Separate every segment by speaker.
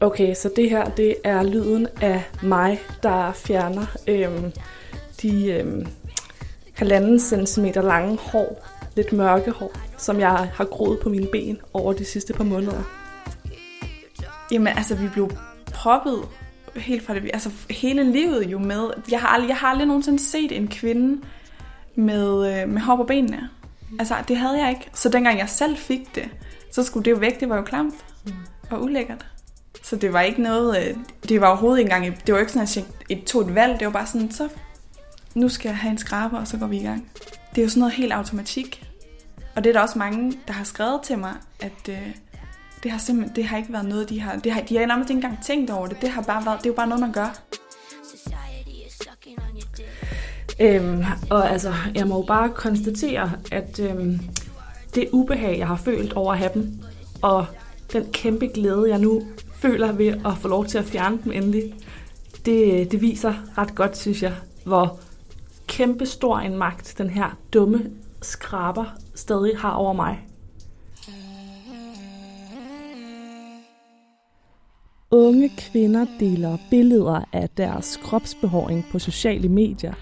Speaker 1: Okay, så det her, det er lyden af mig, der fjerner øhm, de øhm, halvanden centimeter lange hår, lidt mørke hår, som jeg har groet på mine ben over de sidste par måneder.
Speaker 2: Jamen altså, vi blev proppet helt fra det, altså hele livet jo med. Jeg har aldrig, jeg har aldrig nogensinde set en kvinde med, øh, med hår på benene. Altså, det havde jeg ikke. Så dengang jeg selv fik det, så skulle det jo væk. Det var jo klamt og ulækkert. Så det var ikke noget, øh, det var overhovedet ikke engang, det var ikke sådan, at jeg tog et valg. Det var bare sådan, så nu skal jeg have en skraber, og så går vi i gang. Det er jo sådan noget helt automatik. Og det er der også mange, der har skrevet til mig, at øh, det har simpelthen, det har ikke været noget, de har, det har, de har nærmest ikke engang tænkt over det. Det har bare været, det er jo bare noget, man gør.
Speaker 1: Øhm, og altså, jeg må jo bare konstatere, at øhm, det ubehag, jeg har følt over at have dem, og den kæmpe glæde, jeg nu føler ved at få lov til at fjerne dem endelig, det, det viser ret godt, synes jeg, hvor kæmpe stor en magt den her dumme skraber stadig har over mig. Unge kvinder deler billeder af deres kropsbehåring på sociale medier.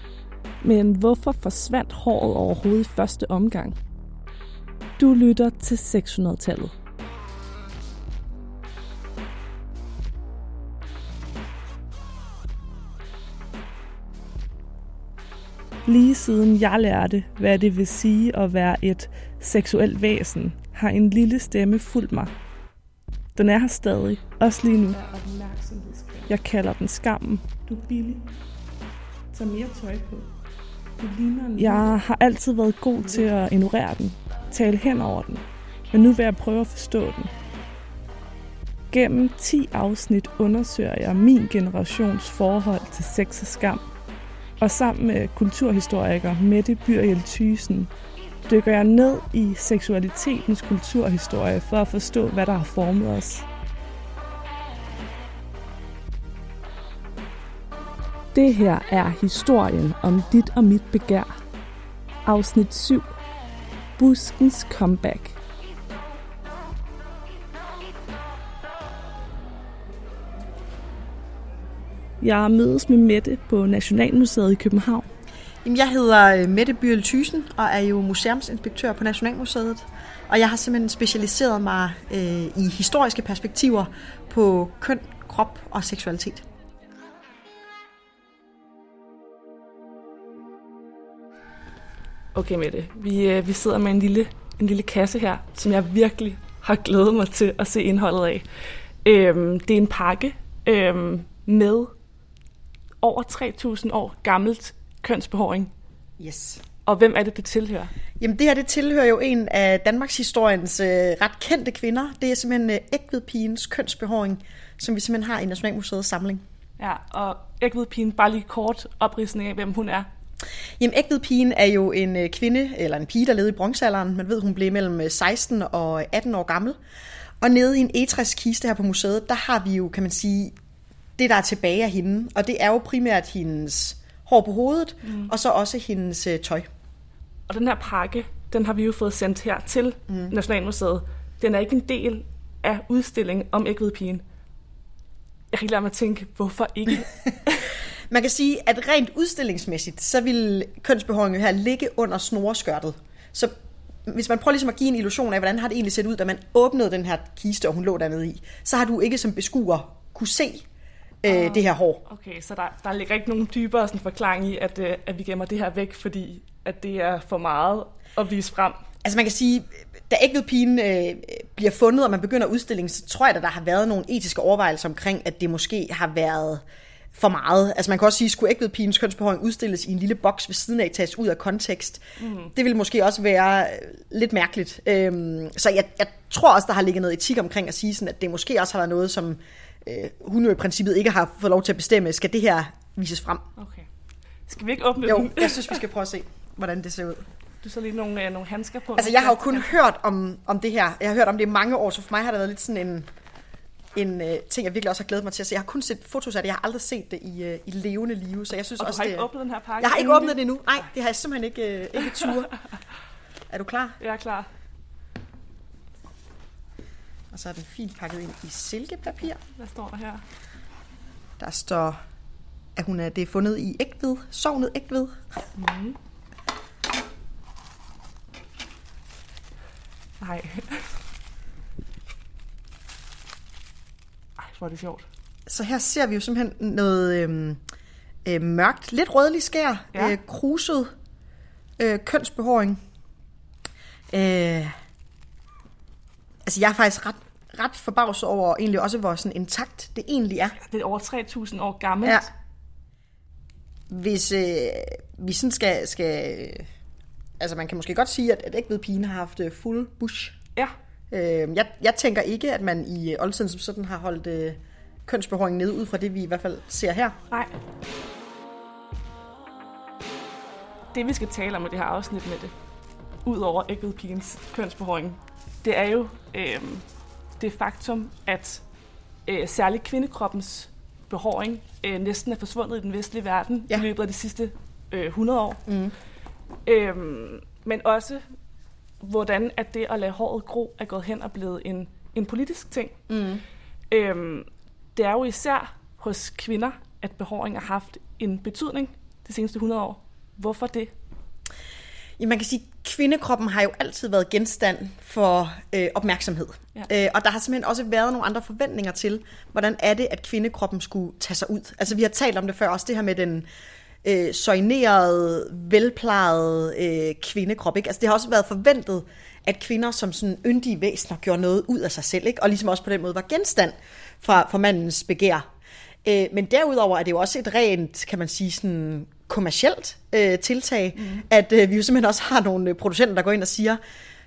Speaker 1: Men hvorfor forsvandt håret overhovedet i første omgang? Du lytter til 600-tallet. Lige siden jeg lærte, hvad det vil sige at være et seksuelt væsen, har en lille stemme fulgt mig. Den er her stadig, også lige nu. Jeg kalder den skammen. Du er billig. Tag mere tøj på. Jeg har altid været god til at ignorere den, tale hen over den, men nu vil jeg prøve at forstå den. Gennem 10 afsnit undersøger jeg min generations forhold til sex og skam – og sammen med kulturhistoriker Mette Byriel Thysen dykker jeg ned i seksualitetens kulturhistorie for at forstå, hvad der har formet os. Det her er historien om dit og mit begær. Afsnit 7. Buskens comeback. Jeg mødes med Mette på Nationalmuseet i København.
Speaker 3: Jeg hedder øh, Mette Byrel Thysen og er jo museumsinspektør på Nationalmuseet. Og jeg har simpelthen specialiseret mig øh, i historiske perspektiver på køn, krop og seksualitet.
Speaker 1: Okay Mette, vi, øh, vi sidder med en lille, en lille kasse her, som jeg virkelig har glædet mig til at se indholdet af. Øhm, det er en pakke øhm, med over 3.000 år gammelt kønsbehåring.
Speaker 3: Yes.
Speaker 1: Og hvem er det, det tilhører?
Speaker 3: Jamen det her, det tilhører jo en af Danmarks historiens øh, ret kendte kvinder. Det er simpelthen øh, Ægvedpigens kønsbehåring, som vi simpelthen har i Nationalmuseets samling.
Speaker 1: Ja, og Ægvedpigen, bare lige kort opridsning af, hvem hun er.
Speaker 3: Jamen, Ægvedpigen er jo en øh, kvinde, eller en pige, der levede i bronzealderen. Man ved, hun blev mellem 16 øh, og 18 år gammel. Og nede i en etræskiste her på museet, der har vi jo, kan man sige, det, der er tilbage af hende. Og det er jo primært hendes hår på hovedet, mm. og så også hendes øh, tøj.
Speaker 1: Og den her pakke, den har vi jo fået sendt her til mm. Nationalmuseet. Den er ikke en del af udstillingen om ægvedpigen. Jeg kan ikke lade mig tænke, hvorfor ikke?
Speaker 3: Man kan sige, at rent udstillingsmæssigt, så vil kønsbehåringen her ligge under snoreskørtet. Så hvis man prøver ligesom at give en illusion af, hvordan har det egentlig set ud, da man åbnede den her kiste, og hun lå dernede i, så har du ikke som beskuer kunne se øh, det her hår.
Speaker 1: Okay, så der, der ligger ikke nogen dybere sådan, forklaring i, at, øh, at vi gemmer det her væk, fordi at det er for meget at vise frem.
Speaker 3: Altså man kan sige, da ægvedpigen øh, bliver fundet, og man begynder udstillingen, så tror jeg, at der har været nogle etiske overvejelser omkring, at det måske har været for meget. Altså man kan også sige, skulle ægvedpigens kønsbehåring udstilles i en lille boks ved siden af, tages ud af kontekst. Mm. Det vil måske også være øh, lidt mærkeligt. Øhm, så jeg, jeg tror også, der har ligget noget etik omkring at sige, sådan, at det måske også har været noget, som øh, hun jo i princippet ikke har fået lov til at bestemme, skal det her vises frem.
Speaker 1: Okay. Skal vi ikke åbne
Speaker 3: jo,
Speaker 1: den?
Speaker 3: jeg synes, vi skal prøve at se, hvordan det ser ud.
Speaker 1: Du så lige nogle, øh, nogle handsker på.
Speaker 3: Altså, jeg har jo kun hørt om, om det her. Jeg har hørt om det i mange år, så for mig har det været lidt sådan en, en uh, ting, jeg virkelig også har glædet mig til at se. Jeg har kun set fotos af det, jeg har aldrig set det i, uh, i levende live, så jeg synes
Speaker 1: og
Speaker 3: også,
Speaker 1: du har
Speaker 3: det,
Speaker 1: ikke åbnet den her pakke?
Speaker 3: Jeg har ikke åbnet den endnu. Nej, det har jeg simpelthen ikke, uh, ikke tur. er du klar?
Speaker 1: Jeg er klar.
Speaker 3: Og så er den fint pakket ind i silkepapir.
Speaker 1: Hvad står der her?
Speaker 3: Der står, at hun er, det er fundet i ægved, sovnet ægved.
Speaker 1: Mm. Nej. Ej, hvor er det sjovt.
Speaker 3: Så her ser vi jo simpelthen noget øhm, øh, mørkt, lidt rødlig skær,
Speaker 1: Ja.
Speaker 3: øh, kruset øh, kønsbehåring. Øh, altså jeg er faktisk ret, ret forbavset over egentlig også, hvor sådan intakt det egentlig er.
Speaker 1: Det er over 3.000 år gammelt.
Speaker 3: Ja. Hvis øh, vi sådan skal, skal... Altså man kan måske godt sige, at, at ægvedpigen har haft øh, fuld bush.
Speaker 1: ja.
Speaker 3: Øh, jeg, jeg tænker ikke, at man i øh, oldtiden som sådan har holdt øh, kønsbehåring nede, ud fra det vi i hvert fald ser her.
Speaker 1: Nej. Det vi skal tale om i det her afsnit med det, udover ægvedpigens kønsbehåring, det er jo øh, det faktum, at øh, særligt kvindekroppens behåring øh, næsten er forsvundet i den vestlige verden
Speaker 3: Ja.
Speaker 1: i løbet af de sidste øh, 100 år.
Speaker 3: Mm.
Speaker 1: Øhm, men også, hvordan at det at lade håret gro er gået hen og blevet en, en politisk ting.
Speaker 3: Mm.
Speaker 1: Øhm, det er jo især hos kvinder, at behåring har haft en betydning de seneste 100 år. Hvorfor det?
Speaker 3: Ja, man kan sige, at kvindekroppen har jo altid været genstand for øh, opmærksomhed.
Speaker 1: Ja.
Speaker 3: Øh, og der har simpelthen også været nogle andre forventninger til, hvordan er det, at kvindekroppen skulle tage sig ud. Altså vi har talt om det før, også det her med den øh, soignerede, velplejede øh, kvindekrop. Ikke? Altså det har også været forventet, at kvinder som sådan yndige væsener gjorde noget ud af sig selv, ikke? og ligesom også på den måde var genstand fra, for mandens begær. Øh, men derudover er det jo også et rent, kan man sige, sådan kommercielt øh, tiltag, mm. at øh, vi jo simpelthen også har nogle øh, producenter, der går ind og siger,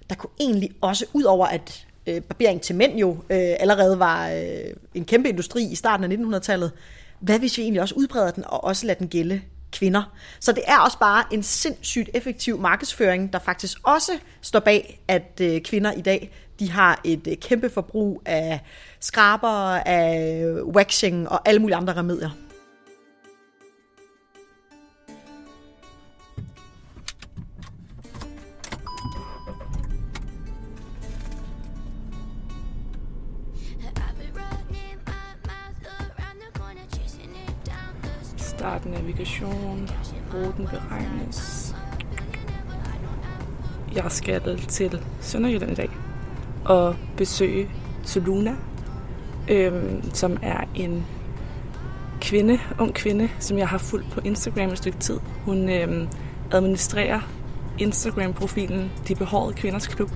Speaker 3: der kunne egentlig også, ud over at øh, barbering til mænd jo øh, allerede var øh, en kæmpe industri i starten af 1900-tallet, hvad hvis vi egentlig også udbreder den og også lader den gælde kvinder. Så det er også bare en sindssygt effektiv markedsføring, der faktisk også står bag, at øh, kvinder i dag de har et øh, kæmpe forbrug af skraber, af waxing og alle mulige andre remedier.
Speaker 1: Start navigation. Ruten beregnes. Jeg skal til Sønderjylland i dag og besøge Soluna, øhm, som er en kvinde, ung kvinde, som jeg har fulgt på Instagram et stykke tid. Hun øhm, administrerer Instagram-profilen De Behårede Kvinders Klub.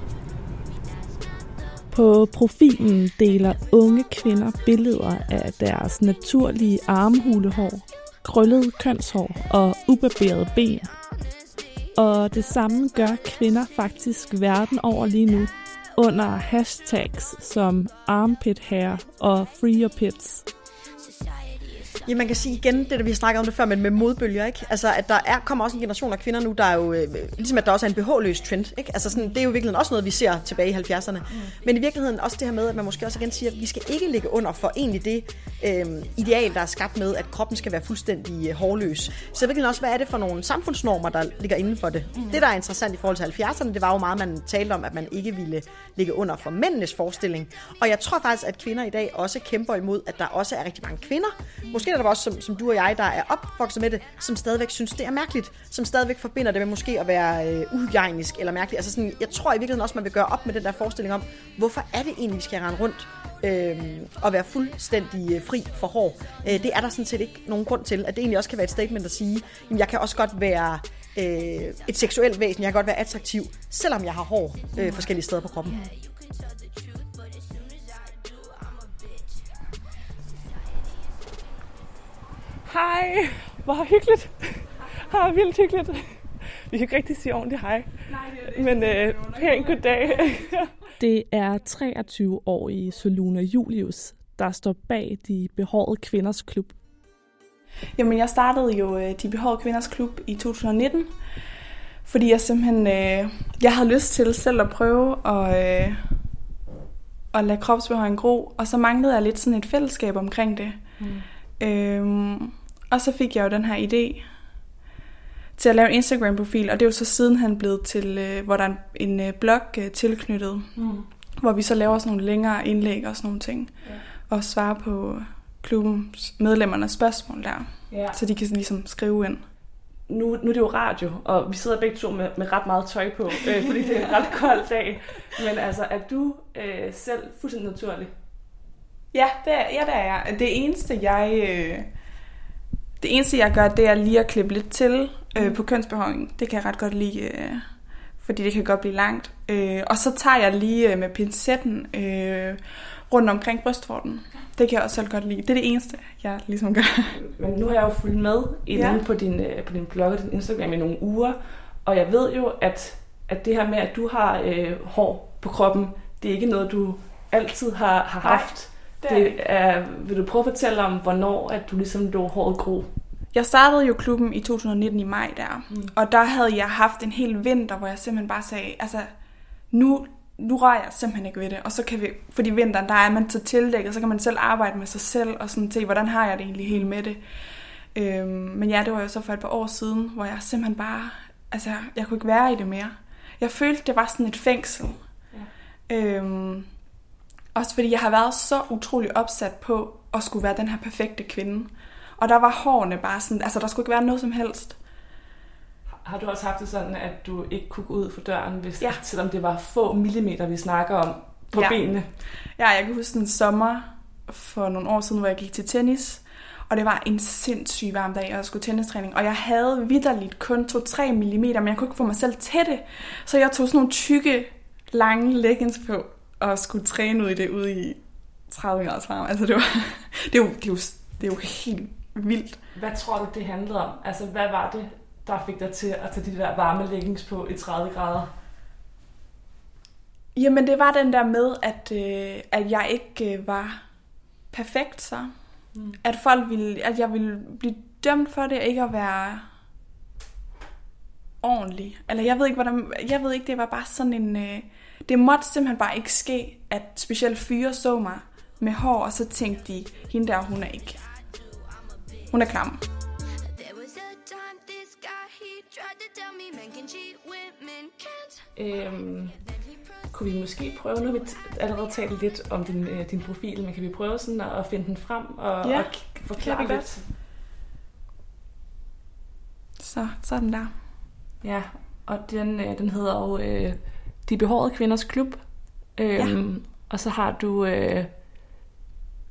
Speaker 1: På profilen deler unge kvinder billeder af deres naturlige armhulehår, krøllet kønshår og ubarberet ben. Og det samme gør kvinder faktisk verden over lige nu under hashtags som armpit hair og free your pits.
Speaker 3: Ja, man kan sige igen, det der vi har snakket om det før, men med modbølger, ikke? Altså, at der er, kommer også en generation af kvinder nu, der er jo, øh, ligesom at der også er en BH-løs trend, ikke? Altså, sådan, det er jo i virkeligheden også noget, vi ser tilbage i 70'erne. Mm. Men i virkeligheden også det her med, at man måske også igen siger, at vi skal ikke ligge under for egentlig det øh, ideal, der er skabt med, at kroppen skal være fuldstændig øh, hårløs. Så i virkeligheden også, hvad er det for nogle samfundsnormer, der ligger inden for det? Mm. Det, der er interessant i forhold til 70'erne, det var jo meget, man talte om, at man ikke ville ligge under for mændenes forestilling. Og jeg tror faktisk, at kvinder i dag også kæmper imod, at der også er rigtig mange kvinder. Måske der også, som, som du og jeg, der er opvokset med det, som stadigvæk synes, det er mærkeligt. Som stadigvæk forbinder det med måske at være øh, uhygienisk eller mærkeligt. Altså sådan, jeg tror i virkeligheden også, man vil gøre op med den der forestilling om, hvorfor er det egentlig, vi skal rende rundt øh, og være fuldstændig øh, fri for hår. Øh, det er der sådan set ikke nogen grund til. At det egentlig også kan være et statement at sige, jamen, jeg kan også godt være øh, et seksuelt væsen, jeg kan godt være attraktiv, selvom jeg har hår øh, forskellige steder på kroppen.
Speaker 1: Hej, hvor hyggeligt. Hej, vildt hyggeligt. Vi kan ikke rigtig sige ordentligt hej.
Speaker 2: Nej, det
Speaker 1: Men øh, pænt goddag. det er 23-årige Soluna Julius, der står bag de behårede kvinders klub.
Speaker 2: Jamen, jeg startede jo øh, De Behårede Kvinders Klub i 2019, fordi jeg simpelthen øh, jeg havde lyst til selv at prøve at, øh, at lade kropsbehåring gro, og så manglede jeg lidt sådan et fællesskab omkring det. Mm. Øhm, og så fik jeg jo den her idé til at lave en Instagram-profil, og det er jo så sidenhen blevet til, øh, hvor der er en, en øh, blog øh, tilknyttet. Mm. hvor vi så laver sådan nogle længere indlæg og sådan nogle ting. Ja. Og svarer på klubbens medlemmernes spørgsmål der. Ja. Så de kan sådan ligesom skrive ind.
Speaker 1: Nu, nu er det jo radio, og vi sidder begge to med, med ret meget tøj på, øh, fordi det er en ret kold dag. Men altså, er du øh, selv fuldstændig naturlig?
Speaker 2: Ja, det er, ja, det er jeg. Det eneste, jeg... Øh, det eneste, jeg gør, det er lige at klippe lidt til øh, mm. på kønsbehåring. Det kan jeg ret godt lide, øh, fordi det kan godt blive langt. Øh, og så tager jeg lige øh, med pincetten øh, rundt omkring brystvorten. Det kan jeg også selv godt lide. Det er det eneste, jeg ligesom gør.
Speaker 1: Men nu har jeg jo fulgt med inde ja. på, din, øh, på din blog og din Instagram i nogle uger, og jeg ved jo, at, at det her med, at du har øh, hår på kroppen, det er ikke noget, du altid har, har haft. Er... det er, vil du prøve at fortælle om, hvornår at du ligesom lå håret gro?
Speaker 2: Jeg startede jo klubben i 2019 i maj der, mm. og der havde jeg haft en hel vinter, hvor jeg simpelthen bare sagde, altså nu, nu rører jeg simpelthen ikke ved det, og så kan vi, fordi vinteren, der er man så tildækket, så kan man selv arbejde med sig selv, og sådan se, hvordan har jeg det egentlig helt med det. Øhm, men ja, det var jo så for et par år siden, hvor jeg simpelthen bare, altså jeg kunne ikke være i det mere. Jeg følte, det var sådan et fængsel. Ja. Øhm, også fordi jeg har været så utrolig opsat på at skulle være den her perfekte kvinde. Og der var hårene bare sådan, altså der skulle ikke være noget som helst.
Speaker 1: Har du også haft det sådan, at du ikke kunne gå ud for døren, hvis, ja. selvom det var få millimeter, vi snakker om på ja. benene?
Speaker 2: Ja, jeg kan huske en sommer for nogle år siden, hvor jeg gik til tennis. Og det var en sindssyg varm dag, og jeg skulle tennistræning. Og jeg havde vidderligt kun 2-3 mm, men jeg kunne ikke få mig selv til det. Så jeg tog sådan nogle tykke, lange leggings på, og skulle træne ud i det ude i 30 grader varme. Altså det var, det er jo, det er jo, det er jo helt vildt.
Speaker 1: Hvad tror du, det handlede om? Altså, hvad var det, der fik dig til at tage de der varme leggings på i 30 grader?
Speaker 2: Jamen, det var den der med, at, øh, at jeg ikke øh, var perfekt så. Mm. At folk ville, at jeg ville blive dømt for det, ikke at være ordentlig. Eller jeg ved ikke, hvordan, jeg ved ikke, det var bare sådan en, øh, det måtte simpelthen bare ikke ske, at specielt fyre så mig med hår, og så tænkte de, hende der, hun er ikke hun er klam.
Speaker 1: Øhm, kunne vi måske prøve, nu har vi allerede talt lidt om din, øh, din profil, men kan vi prøve sådan at, at finde den frem og,
Speaker 2: ja,
Speaker 1: og forklare lidt? Godt.
Speaker 2: Så, så er den der.
Speaker 1: Ja, og den, øh, den hedder jo øh, De Behårede Kvinders Klub. Øhm, ja. Og så har du øh,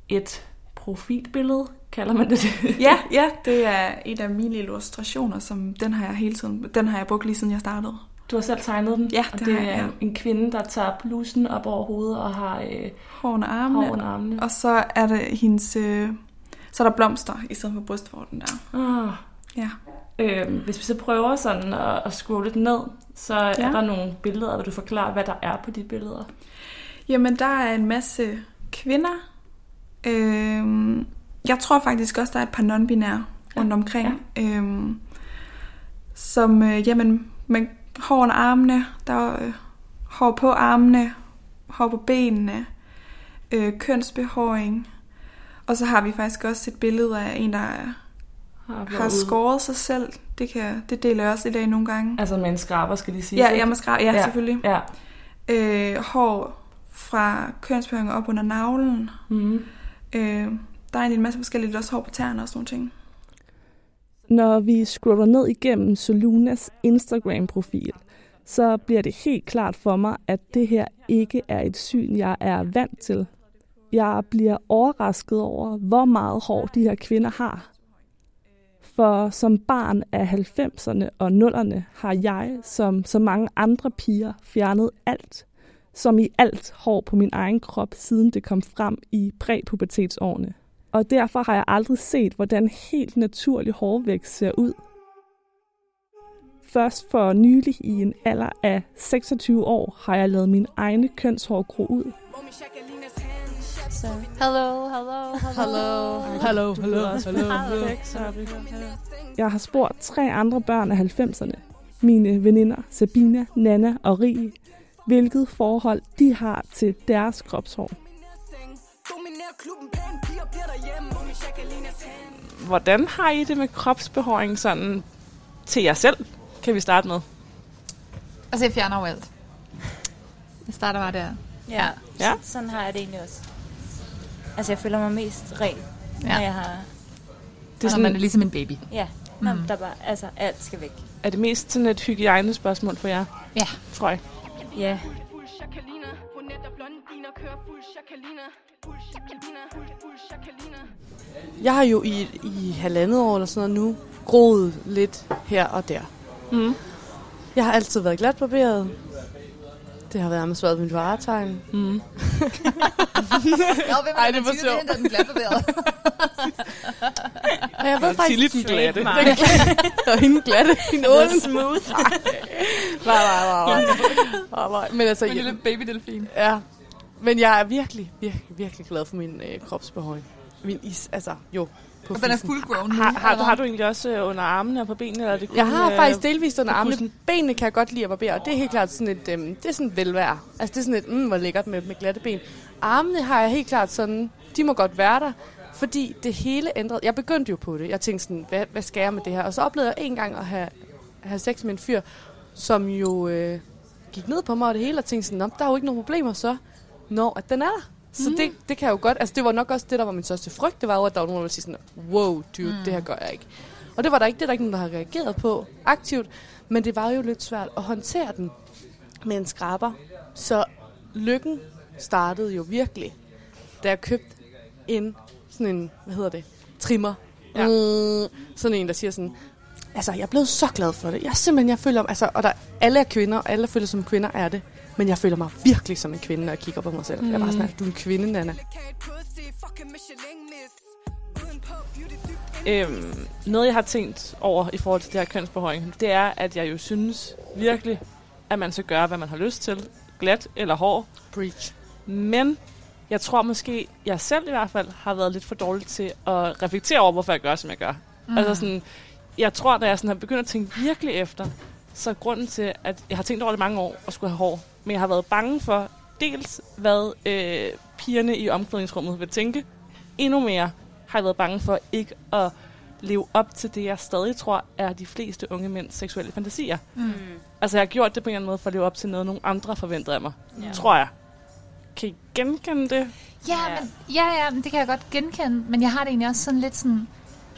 Speaker 1: et profilbillede, kalder man det.
Speaker 2: ja, ja, det er et af mine illustrationer, som den har jeg hele tiden, den har jeg brugt lige siden jeg startede.
Speaker 1: Du har selv tegnet den?
Speaker 2: Ja,
Speaker 1: det,
Speaker 2: og det
Speaker 1: har
Speaker 2: jeg, ja.
Speaker 1: er en kvinde, der tager blusen op over hovedet og har øh,
Speaker 2: hår under armene.
Speaker 1: Hår under armene.
Speaker 2: Og så er det hendes, øh, så er der blomster i stedet for brystvorten der.
Speaker 1: Oh.
Speaker 2: Ja.
Speaker 1: Øh, hvis vi så prøver sådan at, at scrolle lidt ned, så ja. er der nogle billeder, hvor du forklarer, hvad der er på de billeder.
Speaker 2: Jamen, der er en masse kvinder, Øh, jeg tror faktisk også, der er et par non-binære rundt omkring. Ja. Øh, som, øh, jamen, med hår under armene, der er øh, hår på armene, hår på benene, øh, kønsbehåring. Og så har vi faktisk også et billede af en, der har, har skåret sig selv. Det, kan, det deler jeg også i dag nogle gange.
Speaker 1: Altså med en skraber, skal de sige.
Speaker 2: Ja, ja, med skraber, ja, ja, selvfølgelig.
Speaker 1: Ja.
Speaker 2: Øh, hår fra kønsbehåring op under navlen.
Speaker 1: Mm.
Speaker 2: Øh, der er en masse forskellige, også hår på tæerne og sådan nogle ting.
Speaker 1: Når vi scroller ned igennem Solunas Instagram-profil, så bliver det helt klart for mig, at det her ikke er et syn, jeg er vant til. Jeg bliver overrasket over, hvor meget hår de her kvinder har. For som barn af 90'erne og 0'erne har jeg, som så mange andre piger, fjernet alt som i alt hår på min egen krop, siden det kom frem i præpubertetsårene. Og derfor har jeg aldrig set, hvordan helt naturlig hårvækst ser ud. Først for nylig i en alder af 26 år har jeg lavet min egne kønshår gro ud
Speaker 4: hello, hello, hello.
Speaker 1: Hello, hello, hello, hello. Jeg har spurgt tre andre børn af 90'erne. Mine veninder Sabina, Nana og Rie, hvilket forhold de har til deres kropshår. Hvordan har I det med kropsbehåring sådan til jer selv? Kan vi starte med?
Speaker 4: Altså, jeg fjerner jo alt. Jeg starter bare der. Ja.
Speaker 1: Ja.
Speaker 4: Sådan har jeg det egentlig også. Altså, jeg føler mig mest ren, ja. Når jeg har...
Speaker 5: Det er sådan, man er ligesom en baby.
Speaker 4: Ja, når der bare... Altså, alt skal væk.
Speaker 1: Er det mest sådan et hygiejnespørgsmål for jer,
Speaker 5: Ja.
Speaker 1: tror jeg?
Speaker 4: Ja.
Speaker 6: Jeg har jo i, i halvandet år eller sådan noget nu groet lidt her og der.
Speaker 1: Mm.
Speaker 6: Jeg har altid været glatbarberet. Det har været med svaret mit varetegn.
Speaker 1: Mm.
Speaker 5: Nå, hvem
Speaker 6: Ej, det var sjovt.
Speaker 5: Det er den glatbarberet.
Speaker 6: Og jeg ved faktisk...
Speaker 1: Tilly den glatte.
Speaker 6: Den glatte. Og hende glatte. Hende ålen.
Speaker 1: smooth.
Speaker 6: Nej, nej, nej. Men altså,
Speaker 5: En
Speaker 6: jeg,
Speaker 5: lille babydelfin.
Speaker 6: ja. Men jeg er virkelig, virkelig, virkelig glad for min øh, kropsbehøjning. Min is, altså, jo. På
Speaker 5: Og den er
Speaker 6: fissen.
Speaker 5: full grown nu.
Speaker 1: Har, har,
Speaker 5: eller
Speaker 1: har du egentlig også øh, under armene og på benene? Eller er det kun,
Speaker 6: Jeg har
Speaker 1: øh,
Speaker 6: faktisk delvist under armene. Benene kan jeg godt lide at barbere, og det er helt klart sådan et, øhm, det er sådan et velvære. Altså det er sådan et, mm, hvor lækkert med, med glatte ben. Armene har jeg helt klart sådan, de må godt være der, fordi det hele ændrede. Jeg begyndte jo på det. Jeg tænkte sådan, hvad, hvad skal jeg med det her? Og så oplevede jeg en gang at have, have sex med en fyr, som jo øh, gik ned på mig og det hele, og tænkte sådan, "Nå, der er jo ikke nogen problemer så, når at den er der. Så mm. det, det kan jeg jo godt, altså det var nok også det, der var min største frygt, det var jo, at der var nogen, der ville sige sådan, wow, dude, mm. det her gør jeg ikke. Og det var der ikke, det er der ikke nogen, der har reageret på aktivt, men det var jo lidt svært at håndtere den med en skraber. Så lykken startede jo virkelig, da jeg købte en, sådan en, hvad hedder det, trimmer.
Speaker 1: Ja.
Speaker 6: Mm, sådan en, der siger sådan, altså jeg er blevet så glad for det. Jeg simpelthen, jeg føler, altså, og der, alle er kvinder, og alle føler som kvinder er det. Men jeg føler mig virkelig som en kvinde, når jeg kigger på mig selv. Mm. Jeg er bare sådan, du er en kvinde, Nana.
Speaker 1: Øhm, noget, jeg har tænkt over i forhold til det her kønsbehøjning, det er, at jeg jo synes virkelig, at man skal gøre, hvad man har lyst til. Glat eller hår.
Speaker 6: Preach.
Speaker 1: Men jeg tror måske, jeg selv i hvert fald, har været lidt for dårlig til at reflektere over, hvorfor jeg gør, som jeg gør. Mm. Altså sådan, jeg tror, da jeg sådan har begyndt at tænke virkelig efter, så er grunden til, at jeg har tænkt over det mange år at skulle have hår, men jeg har været bange for dels, hvad øh, pigerne i omklædningsrummet vil tænke. Endnu mere har jeg været bange for ikke at leve op til det, jeg stadig tror er de fleste unge mænds seksuelle fantasier.
Speaker 5: Mm.
Speaker 1: Altså, jeg har gjort det på en eller anden måde for at leve op til noget, nogle andre forventer af mig. Ja. Tror jeg. Kan I genkende det?
Speaker 5: Ja, men, ja, ja, men det kan jeg godt genkende. Men jeg har det egentlig også sådan lidt sådan...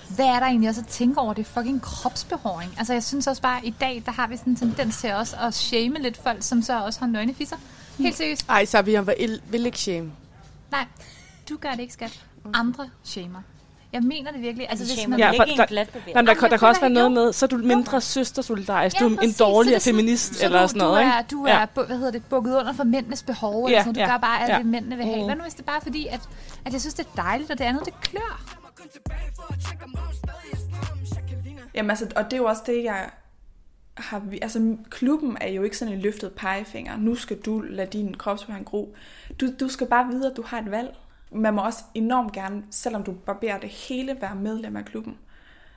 Speaker 5: Hvad er der egentlig også at tænke over det fucking kropsbehåring? Altså, jeg synes også bare, at i dag, der har vi sådan en tendens til også at shame lidt folk, som så også har nøgnefisser. Helt seriøst.
Speaker 6: Ej, så jeg vil, vil ikke shame.
Speaker 5: Nej, du gør det ikke, skat. Andre shamer. Jeg mener det virkelig. Altså, hvis man...
Speaker 1: Ja, for
Speaker 4: ikke
Speaker 1: der-
Speaker 4: en glat.
Speaker 1: Jamen, der, der, der kan også være noget
Speaker 5: jo.
Speaker 1: med, så er du mindre søstersolidarisk.
Speaker 5: Ja,
Speaker 1: du er en dårligere
Speaker 5: så er
Speaker 1: feminist
Speaker 5: så
Speaker 1: eller
Speaker 5: du,
Speaker 1: sådan noget,
Speaker 5: du
Speaker 1: ikke?
Speaker 5: er, du er
Speaker 1: Ja.
Speaker 5: hvad hedder det, bukket under for mændenes behov,
Speaker 1: Ja,
Speaker 5: eller sådan. Du
Speaker 1: ja,
Speaker 5: gør bare alt
Speaker 1: ja.
Speaker 5: det, mændene vil have.
Speaker 1: Mm.
Speaker 5: Hvad nu, hvis det er bare fordi, at, at jeg synes, det er dejligt, og det andet, det klør?
Speaker 2: Jamen altså, og det er jo også det, jeg har... vi- Altså, klubben er jo ikke sådan en løftet pegefinger. Nu skal du lade din kropsbehang gro. Du, du skal bare vide, at du har et valg. Man må også enormt gerne, selvom du barberer det hele, være medlem af klubben.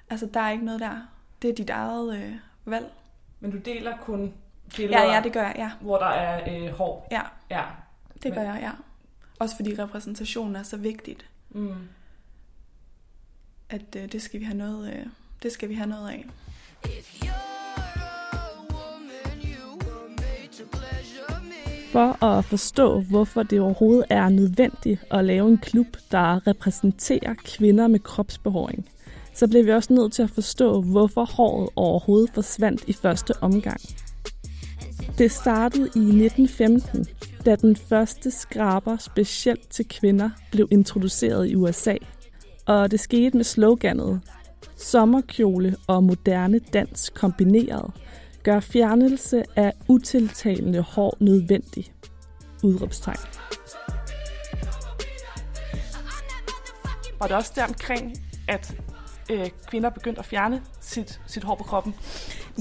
Speaker 2: Altså, der er ikke noget der. Det er dit eget øh, valg.
Speaker 1: Men du deler kun
Speaker 2: Ja, ja, det gør jeg, ja.
Speaker 1: hvor der er øh, hår.
Speaker 2: Ja,
Speaker 1: Ja.
Speaker 2: det gør jeg, ja. Også fordi repræsentation er så vigtigt,
Speaker 1: Mm.
Speaker 2: At øh, det skal vi have noget, øh, det skal vi have noget af.
Speaker 1: For at forstå, hvorfor det overhovedet er nødvendigt at lave en klub, der repræsenterer kvinder med kropsbehåring, så bliver vi også nødt til at forstå, hvorfor håret overhovedet forsvandt i første omgang. Det startede i 1915, da den første skraber specielt til kvinder blev introduceret i USA. Og det skete med sloganet Sommerkjole og moderne dans kombineret gør fjernelse af utiltalende hår nødvendig. Udråbstegn. Og det er også deromkring, at øh, kvinder begyndte at fjerne sit, sit hår på kroppen.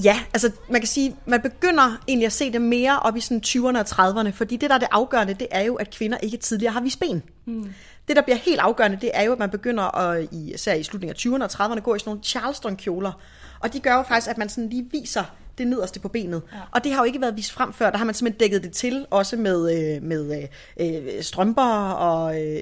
Speaker 3: Ja, altså man kan sige, man begynder egentlig at se det mere op i sådan 20'erne og 30'erne, fordi det der er det afgørende, det er jo, at kvinder ikke tidligere har vist ben. Mm. Det, der bliver helt afgørende, det er jo, at man begynder at, i, især i slutningen af 20'erne og 30'erne, gå i sådan nogle Charleston-kjoler. Og de gør jo faktisk, at man sådan lige viser det nederste på benet. Ja. Og det har jo ikke været vist frem før. Der har man simpelthen dækket det til, også med, øh, med øh, øh, strømper. Og, øh,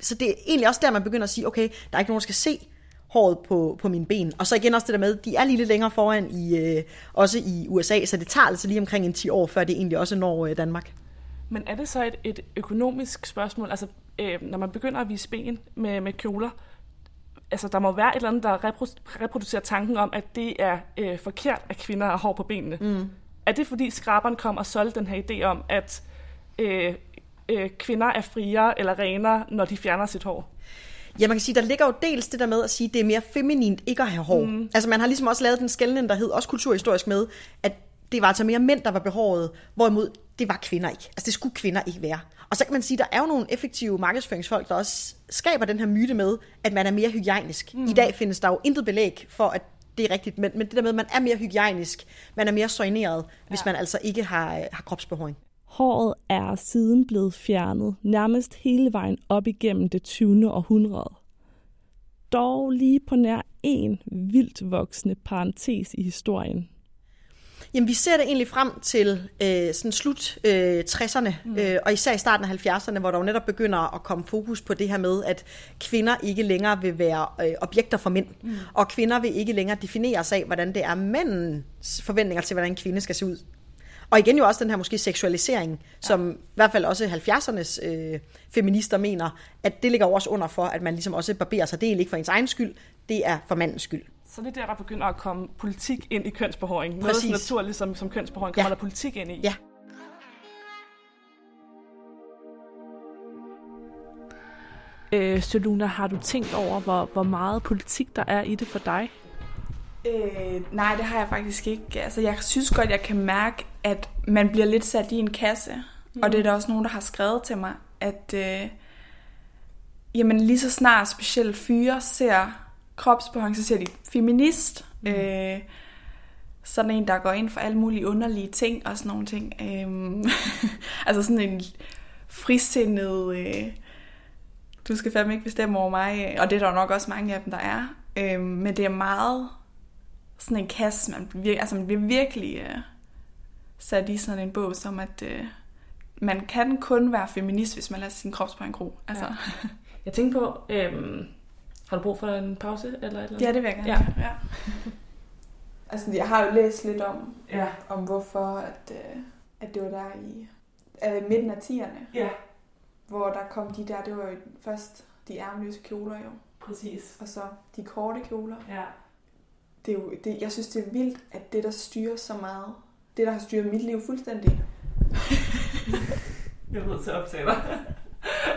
Speaker 3: så det er egentlig også der, man begynder at sige, okay, der er ikke nogen, der skal se håret på, på mine ben. Og så igen også det der med, de er lige lidt længere foran i, øh, også i USA, så det tager altså lige omkring en 10 år, før det egentlig også når øh, Danmark.
Speaker 1: Men er det så et, et økonomisk spørgsmål? Altså, øh, når man begynder at vise ben med, med kjoler, altså der må være et eller andet, der repro- reproducerer tanken om, at det er øh, forkert, at kvinder har hår på benene. Mm. Er det fordi skraberen kom og solgte den her idé om, at øh, øh, kvinder er friere eller renere, når de fjerner sit hår?
Speaker 3: Ja, man kan sige, der ligger jo dels det der med at sige, at det er mere feminint ikke at have hår. Mm. Altså man har ligesom også lavet den skældning, der hed også kulturhistorisk med, at det var altså mere mænd, der var behåret, hvorimod det var kvinder ikke. Altså det skulle kvinder ikke være. Og så kan man sige, der er jo nogle effektive markedsføringsfolk, der også skaber den her myte med, at man er mere hygiejnisk. Mm. I dag findes der jo intet belæg for, at det er rigtigt, men, men det der med, at man er mere hygiejnisk, man er mere soigneret, ja. hvis man altså ikke har, har kropsbehåring.
Speaker 1: Håret er siden blevet fjernet nærmest hele vejen op igennem det 20. århundrede. Dog lige på nær en vildt voksende parentes i historien.
Speaker 3: Jamen, vi ser det egentlig frem til øh, sådan slut øh, 60'erne, mm. øh, og især i starten af 70'erne, hvor der jo netop begynder at komme fokus på det her med, at kvinder ikke længere vil være øh, objekter for mænd, mm. og kvinder vil ikke længere defineres af, hvordan det er mændens forventninger til, hvordan en kvinde skal se ud. Og igen jo også den her måske seksualisering, ja. som i hvert fald også 70'ernes øh, feminister mener, at det ligger også under for, at man ligesom også barberer sig. Det er ikke for ens egen skyld, det er for mandens skyld.
Speaker 1: Så det er der, der begynder at komme politik ind i kønsbehåring. Noget så naturligt som, som kønsbehåring kommer ja. der politik ind i.
Speaker 3: Ja.
Speaker 1: Øh, Soluna, har du tænkt over, hvor, hvor meget politik der er i det for dig?
Speaker 2: Øh, nej, det har jeg faktisk ikke. Altså, jeg synes godt, jeg kan mærke, at man bliver lidt sat i en kasse. Mm. Og det er der også nogen, der har skrevet til mig, at øh, jamen, lige så snart specielt fyre ser kropsbehåring, så ser de feminist. Mm. Øh, sådan en, der går ind for alle mulige underlige ting og sådan nogle ting. Øh, altså sådan en frisindet... Øh, du skal fandme ikke bestemme over mig. Og det er der nok også mange af dem, der er. Øh, men det er meget sådan en kasse, man, vir- altså man bliver virkelig øh, sat i sådan en bog, som at øh, man kan kun være feminist, hvis man lader sin kropsbehåring gro. Altså. Ja.
Speaker 1: Jeg tænker på, øh, har du brug for en pause? Eller et eller
Speaker 2: Ja, det vil jeg gerne. Ja. ja. altså, jeg har jo læst lidt om,
Speaker 1: ja.
Speaker 2: om hvorfor at, øh, at det var der i øh, midten af 10'erne.
Speaker 1: Ja.
Speaker 2: Hvor der kom de der, det var jo først de ærmeløse kjoler jo.
Speaker 1: Præcis.
Speaker 2: Og så de korte kjoler.
Speaker 1: Ja.
Speaker 2: Det er jo, det, jeg synes, det er vildt, at det, der styrer så meget, det, der har styret mit liv fuldstændig.
Speaker 1: jeg er nødt til at optage dig.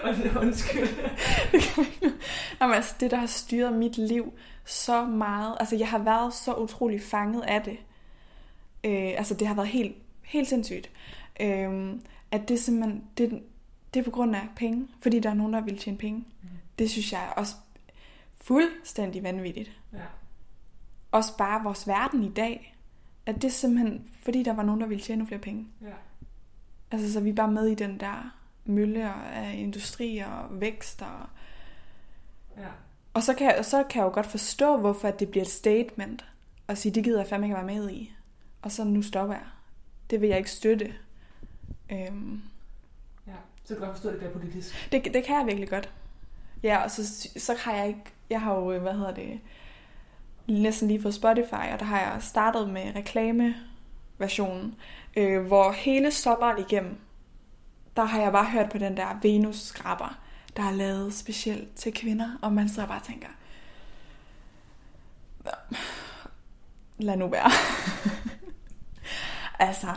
Speaker 1: Undskyld.
Speaker 2: Jamen, altså, det, der har styret mit liv så meget. Altså, jeg har været så utrolig fanget af det. Øh, altså, det har været helt, helt sindssygt. Øh, at det simpelthen, det, det er på grund af penge. Fordi der er nogen, der vil tjene penge. Mm. Det synes jeg er også fuldstændig vanvittigt.
Speaker 1: Ja.
Speaker 2: Også bare vores verden i dag. At det er simpelthen, fordi der var nogen, der ville tjene flere penge.
Speaker 1: Ja.
Speaker 2: Altså, så vi er bare med i den der mølle af industri og vækst. Og,
Speaker 1: ja.
Speaker 2: og så, kan, så kan jeg jo godt forstå, hvorfor det bliver et statement. Og sige, det gider jeg fandme ikke være med i. Og så nu stopper jeg. Det vil jeg ikke støtte. Øhm.
Speaker 1: Ja, så kan godt forstå, at det bliver politisk.
Speaker 2: Det, det kan jeg virkelig godt. Ja, og så, så har jeg ikke... Jeg har jo, hvad hedder det... Næsten lige på Spotify, og der har jeg startet med reklameversionen, øh, hvor hele sommeren igennem, der har jeg bare hørt på den der Venus-skraber, der er lavet specielt til kvinder, og man sidder bare og tænker, lad nu være. altså.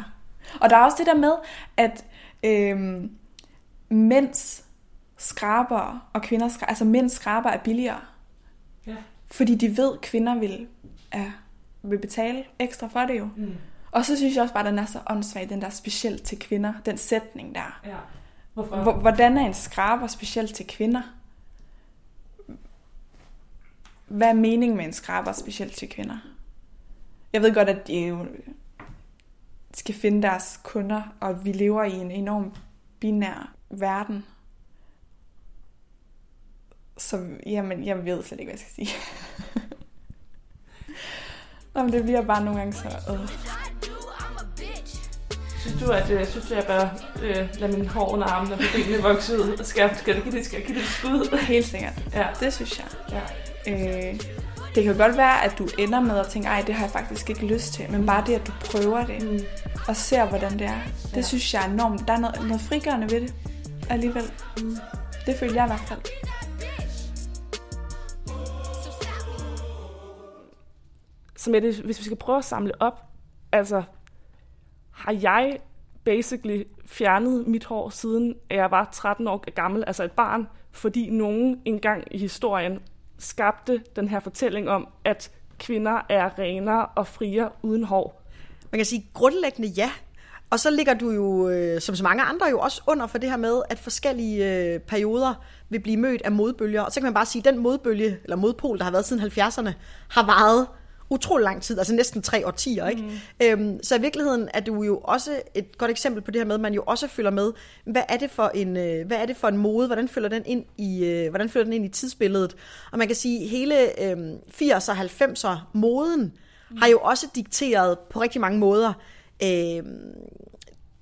Speaker 2: Og der er også det der med, at øhm, mænds skraber og kvinder skraber, altså mænds skraber er billigere.
Speaker 1: Ja.
Speaker 2: Fordi de ved, at kvinder vil, er, vil betale ekstra for det jo.
Speaker 1: Mm.
Speaker 2: Og så synes jeg også bare, at den er så åndssvag, den der specielt til kvinder, den sætning der.
Speaker 1: Ja. Hvorfor?
Speaker 2: Hvordan er en skraber specielt til kvinder? Hvad er meningen med en skraber specielt til kvinder? Jeg ved godt, at de jo skal finde deres kunder, og vi lever i en enorm binær verden. Så jamen, jeg ved slet ikke, hvad jeg skal sige. Jamen, det bliver bare nogle gange så... Øh.
Speaker 1: Synes du, at, øh, synes du, at jeg bør øh, lade min hår under armene og benene vokse ud? Skal, skal, det, skal, det, skal jeg give det et skud?
Speaker 2: Helt sikkert.
Speaker 1: Ja.
Speaker 2: Det synes jeg.
Speaker 1: Ja.
Speaker 2: Øh, Det kan godt være, at du ender med at tænke, ej, det har jeg faktisk ikke lyst til. Men bare det, at du prøver det, mm. og ser, hvordan det er, det ja. synes jeg er enormt. Der er noget, noget frigørende ved det alligevel. Mm. Det føler jeg i hvert fald.
Speaker 1: Så med det, hvis vi skal prøve at samle op, altså har jeg basically fjernet mit hår siden jeg var 13 år gammel, altså et barn, fordi nogen engang i historien skabte den her fortælling om, at kvinder er renere og friere uden hår.
Speaker 3: Man kan sige grundlæggende ja. Og så ligger du jo, øh, som så mange andre, jo også under for det her med, at forskellige øh, perioder vil blive mødt af modbølger. Og så kan man bare sige, at den modbølge, eller modpol, der har været siden 70'erne, har varet utrolig lang tid, altså næsten tre årtier. Ikke? Mm. Øhm, så i virkeligheden er du jo også et godt eksempel på det her med, at man jo også følger med, hvad er det for en, øh, hvad er det for en mode, hvordan følger den ind i, øh, hvordan følger den ind i tidsbilledet? Og man kan sige, hele øh, 80'er og 90'er moden mm. har jo også dikteret på rigtig mange måder øh,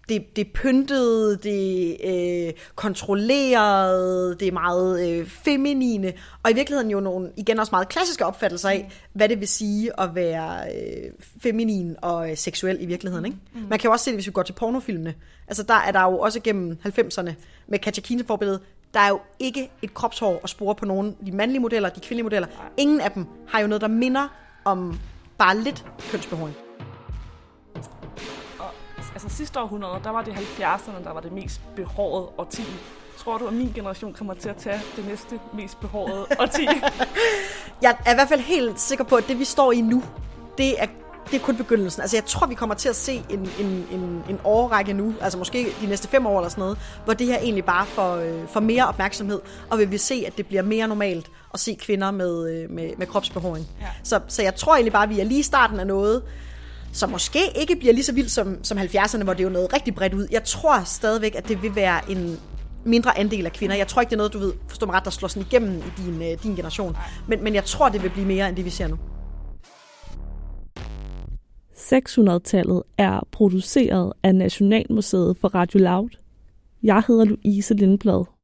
Speaker 3: det, det pyntede, det øh, kontrollerede, det er meget øh, feminine, og i virkeligheden jo nogle, igen også meget klassiske opfattelser af, hvad det vil sige at være øh, feminin og øh, seksuel i virkeligheden. Ikke? Mm. Man kan jo også se det, hvis vi går til pornofilmene. Altså der er der jo også gennem 90'erne med Katja Kine forbilledet, der er jo ikke et kropshår at spore på nogen de mandlige modeller, de kvindelige modeller. Ingen af dem har jo noget, der minder om bare lidt kønsbehåring
Speaker 1: altså sidste århundrede, der var det 70'erne, der var det mest behårede årti. Tror du, at min generation kommer til at tage det næste mest behårede årti?
Speaker 3: jeg er i hvert fald helt sikker på, at det vi står i nu, det er det er kun begyndelsen. Altså jeg tror, vi kommer til at se en, en, en, en årrække nu, altså måske de næste fem år eller sådan noget, hvor det her egentlig bare får, øh, får mere opmærksomhed, og vi vil se, at det bliver mere normalt at se kvinder med, øh, med, med kropsbehåring. Ja. Så, så jeg tror egentlig bare, at vi er lige i starten af noget, som måske ikke bliver lige så vildt som, som 70'erne, hvor det jo noget rigtig bredt ud. Jeg tror stadigvæk, at det vil være en mindre andel af kvinder. Jeg tror ikke, det er noget, du ved, forstå mig ret, der slår sådan igennem i din, øh, din generation. Men, men jeg tror, det vil blive mere, end det vi ser nu.
Speaker 1: 600-tallet er produceret af Nationalmuseet for Radio Loud. Jeg hedder Louise Lindblad.